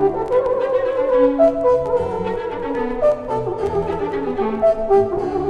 Thank you.